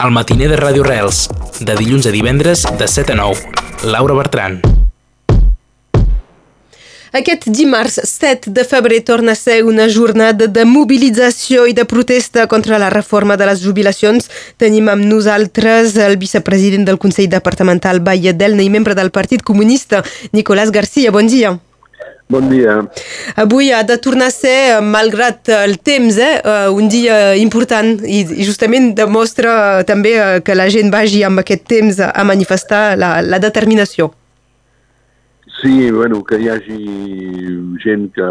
El matiner de Ràdio Rels, de dilluns a divendres, de 7 a 9. Laura Bertran. Aquest dimarts 7 de febrer torna a ser una jornada de mobilització i de protesta contra la reforma de les jubilacions. Tenim amb nosaltres el vicepresident del Consell Departamental Baia d'Elna i membre del Partit Comunista, Nicolás Garcia. Bon dia. Bon dia. Avui ha de tornar a ser, malgrat el temps, eh, un dia important i justament demostra també que la gent vagi amb aquest temps a manifestar la, la determinació. Sí, bueno, que hi hagi gent que,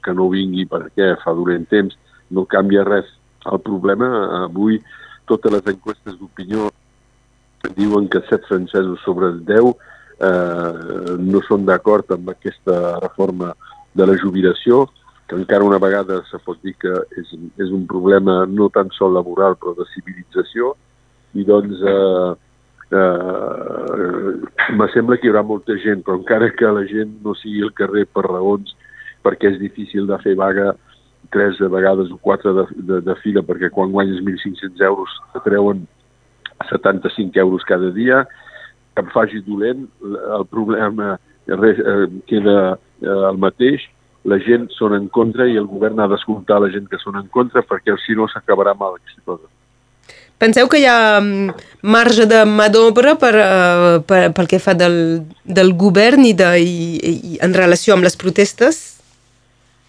que no vingui perquè fa durant temps no canvia res. El problema, avui, totes les enquestes d'opinió diuen que 7 francesos sobre 10 eh, no són d'acord amb aquesta reforma de la jubilació, que encara una vegada se pot dir que és, és un problema no tan sol laboral però de civilització, i doncs eh, eh, me sembla que hi haurà molta gent, però encara que la gent no sigui al carrer per raons perquè és difícil de fer vaga tres vegades o quatre de, de, de fila, perquè quan guanyes 1.500 euros te treuen 75 euros cada dia, que em faci dolent, el problema res, eh, queda eh, el mateix, la gent són en contra i el govern ha d'escoltar la gent que són en contra perquè si no s'acabarà mal aquesta cosa. Penseu que hi ha mm, marge de mà d'obra per, per, pel que fa del, del govern i, de, i, i en relació amb les protestes?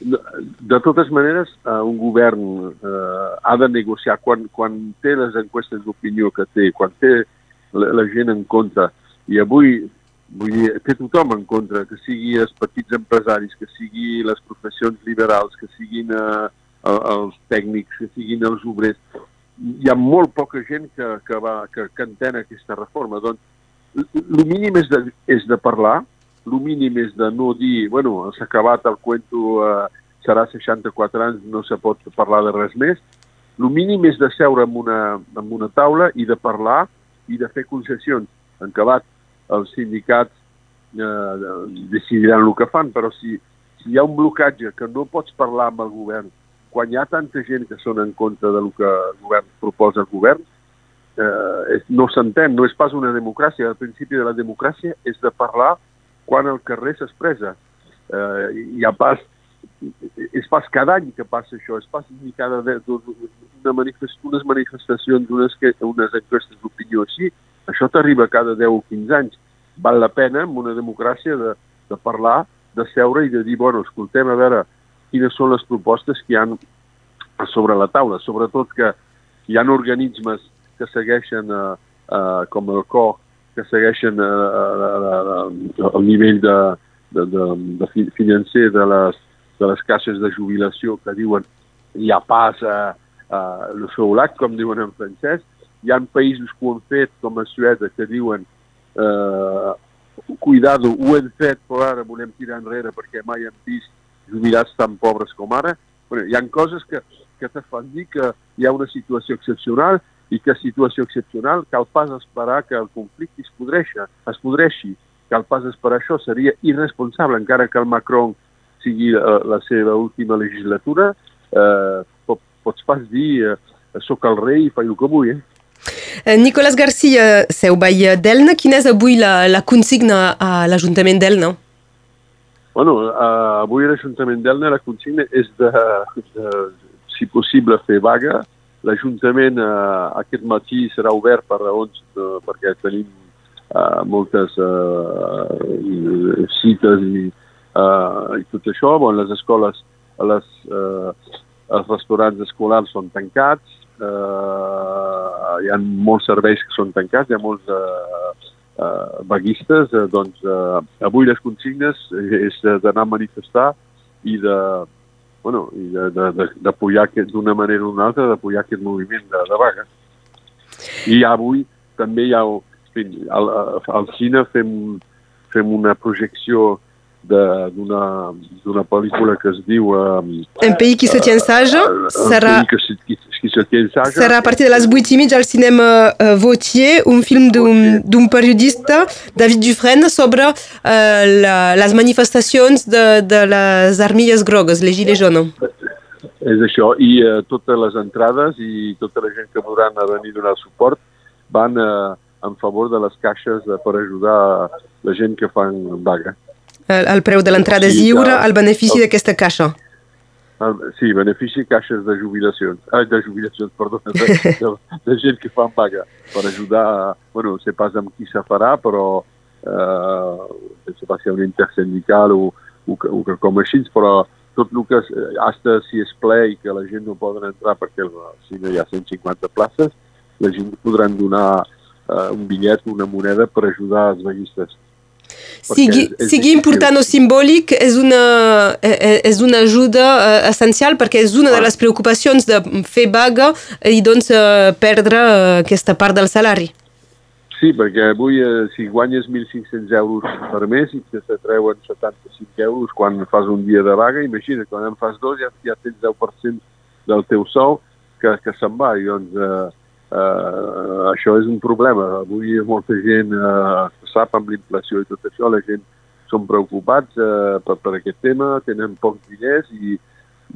De, totes maneres, un govern uh, ha de negociar quan, quan té les enquestes d'opinió que té, quan té la, la gent en contra, i avui vull dir, té tothom en contra, que sigui els petits empresaris, que sigui les professions liberals, que siguin uh, els tècnics, que siguin els obrers, hi ha molt poca gent que, que, va, que, que entén aquesta reforma. Doncs el mínim és de, és de parlar, el mínim és de no dir, bueno, s'ha acabat el cuento, eh, serà 64 anys, no se pot parlar de res més. El mínim és de seure en una, en una taula i de parlar i de fer concessions. En acabat, els sindicats eh, decidiran el que fan, però si, si hi ha un blocatge que no pots parlar amb el govern quan hi ha tanta gent que són en contra del que el govern proposa el govern, eh, no s'entén, no és pas una democràcia. El principi de la democràcia és de parlar quan el carrer s'expressa. Eh, hi ha pas, és pas cada any que passa això, és pas ni cada de, una manifest, unes manifestacions, unes, unes enquestes d'opinió així, això t'arriba cada 10 o 15 anys. Val la pena, en una democràcia, de, de parlar, de seure i de dir, bueno, escoltem, a veure, quines són les propostes que hi han sobre la taula, sobretot que hi ha organismes que segueixen, eh, eh, com el COC, que segueixen eh, eh, el nivell de, de, de, de financer de les, de les caixes de jubilació que diuen hi ha pas a, a seu lac, com diuen en francès. Hi ha països que ho han fet, com a Suècia, que diuen eh, cuidado, ho hem fet, però ara volem tirar enrere perquè mai hem vist jubilats tan pobres com ara. Bueno, hi ha coses que, que te fan dir que hi ha una situació excepcional i que situació excepcional cal pas esperar que el conflicte es podreixi, es podreixi. Cal pas esperar això, seria irresponsable, encara que el Macron sigui la, eh, la seva última legislatura, eh, pots pas dir eh, sóc el rei i faig el que vull, eh? Eh Nicolás Garcia, seu veí d'Elna, quina és avui la, la consigna a l'Ajuntament d'Elna? Bueno, avui l'Ajuntament d'Elna la consigna és de, de, si possible, fer vaga. L'Ajuntament uh, aquest matí serà obert per raons uh, perquè tenim uh, moltes uh, cites i, uh, i tot això. Bon, les escoles, les, uh, els restaurants escolars són tancats, uh, hi ha molts serveis que són tancats, hi ha molts uh, eh, vaguistes, eh, doncs eh, avui les consignes és d'anar a manifestar i de bueno, i d'apoyar d'una manera o una altra, d'apoyar aquest moviment de, de vaga. I avui també hi ha, al, al cine fem, fem una projecció d'una pel·lícula que es diu... Um, un pays qui se tient sage uh, serà, que se, qui, qui se tient sage. serà a partir de les 8 i mig al cinema uh, Vautier, un film d'un periodista, David Dufresne, sobre uh, la, les manifestacions de, de les armilles grogues, les gilets jaunes. és això. I uh, totes les entrades i tota la gent que voldran venir a donar suport van uh, en favor de les caixes de, per ajudar la gent que fan vaga. El, el preu de l'entrada és lliure, el benefici d'aquesta caixa. El, sí, benefici caixes de jubilacions, ai, de jubilacions, perdó, de, de, de gent que fan vaga per ajudar, bueno, no sé pas amb qui se farà, però eh, no sé pas si hi ha un intersindical o, o, o que com així, però tot el que, hasta si és ple i que la gent no poden entrar perquè si no hi ha 150 places, la gent podran donar eh, un bitllet, una moneda per ajudar els vaguistes. Sigui, sigui important o simbòlic, és una, eh, eh, és una ajuda uh, essencial perquè és una de les preocupacions de fer vaga i doncs uh, perdre uh, aquesta part del salari. Sí, perquè avui uh, si guanyes 1.500 euros per mes i se treuen 75 euros quan fas un dia de vaga, imagina't, quan en fas dos ja, ja tens 10% del teu sou que, que se'n va i doncs uh, Uh, això és un problema. Avui molta gent uh, sap amb l'inflació i tot això, la gent són preocupats uh, per, per aquest tema, tenen pocs diners i,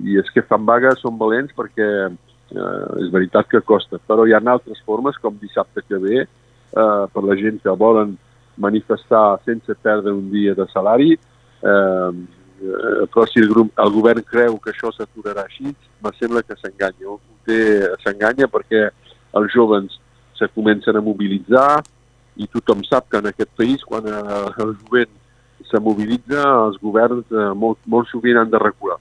i és que fan vaga són valents perquè uh, és veritat que costa. Però hi ha altres formes, com dissabte que ve, uh, per la gent que volen manifestar sense perdre un dia de salari, uh, però si el, el govern creu que això s'aturarà així, me sembla que s'enganya. S'enganya perquè els joves se comencen a mobilitzar i tothom sap que en aquest país quan eh, el jovent se mobilitza, els governs eh, molt, molt sovint han de recular.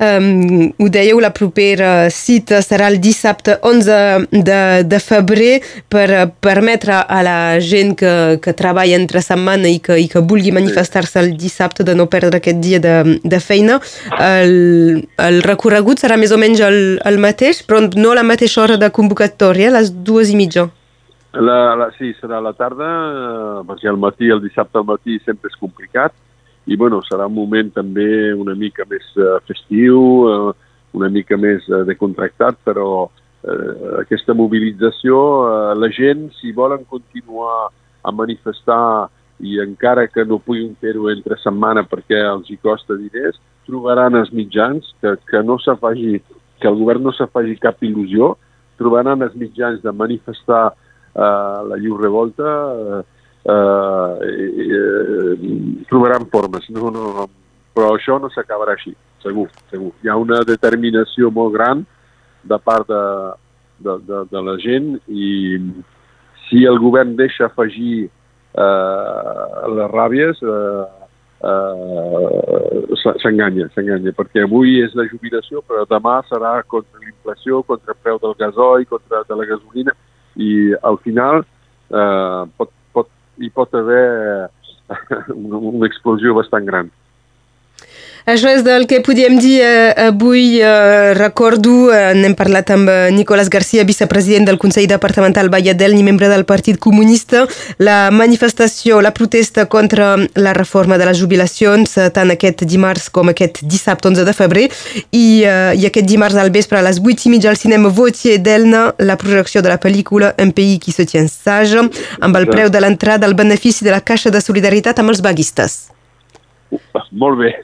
Um, ho dèieu, la propera cita serà el dissabte 11 de, de febrer per permetre a la gent que, que treballa entre setmana i que, i que vulgui manifestar-se el dissabte de no perdre aquest dia de, de feina. El, el recorregut serà més o menys el, el mateix, però no a la mateixa hora de convocatòria, a les dues i mitja. La, la, sí, serà a la tarda, eh, perquè al matí, el dissabte al matí sempre és complicat, i bueno, serà un moment també una mica més uh, festiu, uh, una mica més uh, de contractat, però uh, aquesta mobilització, uh, la gent, si volen continuar a manifestar i encara que no puguin fer-ho entre setmana perquè els hi costa diners, trobaran els mitjans que, que no se faci, que el govern no se faci cap il·lusió, trobaran els mitjans de manifestar uh, la lliure revolta, eh, eh, trobaran formes. No, no, però això no s'acabarà així, segur, segur. Hi ha una determinació molt gran de part de, de, de, de la gent i si el govern deixa afegir eh, les ràbies, eh, eh, s'enganya, s'enganya, perquè avui és la jubilació, però demà serà contra l'inflació, contra el preu del gasoi, contra de la gasolina, i al final eh, pot hi pot haver una explosió bastant gran. Això és del que podíem dir eh, avui. Eh, recordo, eh, n'hem parlat amb eh, Nicolás García, vicepresident del Consell Departamental Valladel ni membre del Partit Comunista. La manifestació, la protesta contra la reforma de les jubilacions, eh, tant aquest dimarts com aquest dissabte 11 de febrer. I, eh, i aquest dimarts al vespre a les 8 i mitja al cinema Vautier d'Elna, la projecció de la pel·lícula Un pays qui se tient sage, amb el preu de l'entrada al benefici de la Caixa de Solidaritat amb els vaguistes. Molt bé.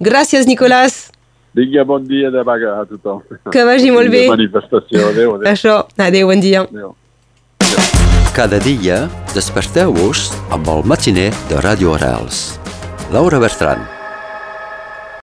Gràcies, Nicolàs. Vinga, bon dia de vaga a tothom. Que vagi molt bé. manifestació. Adéu, adéu. Això, adéu, bon dia. Adéu. Cada dia desperteu-vos amb el matiner de Ràdio Arrels. Laura Bertran.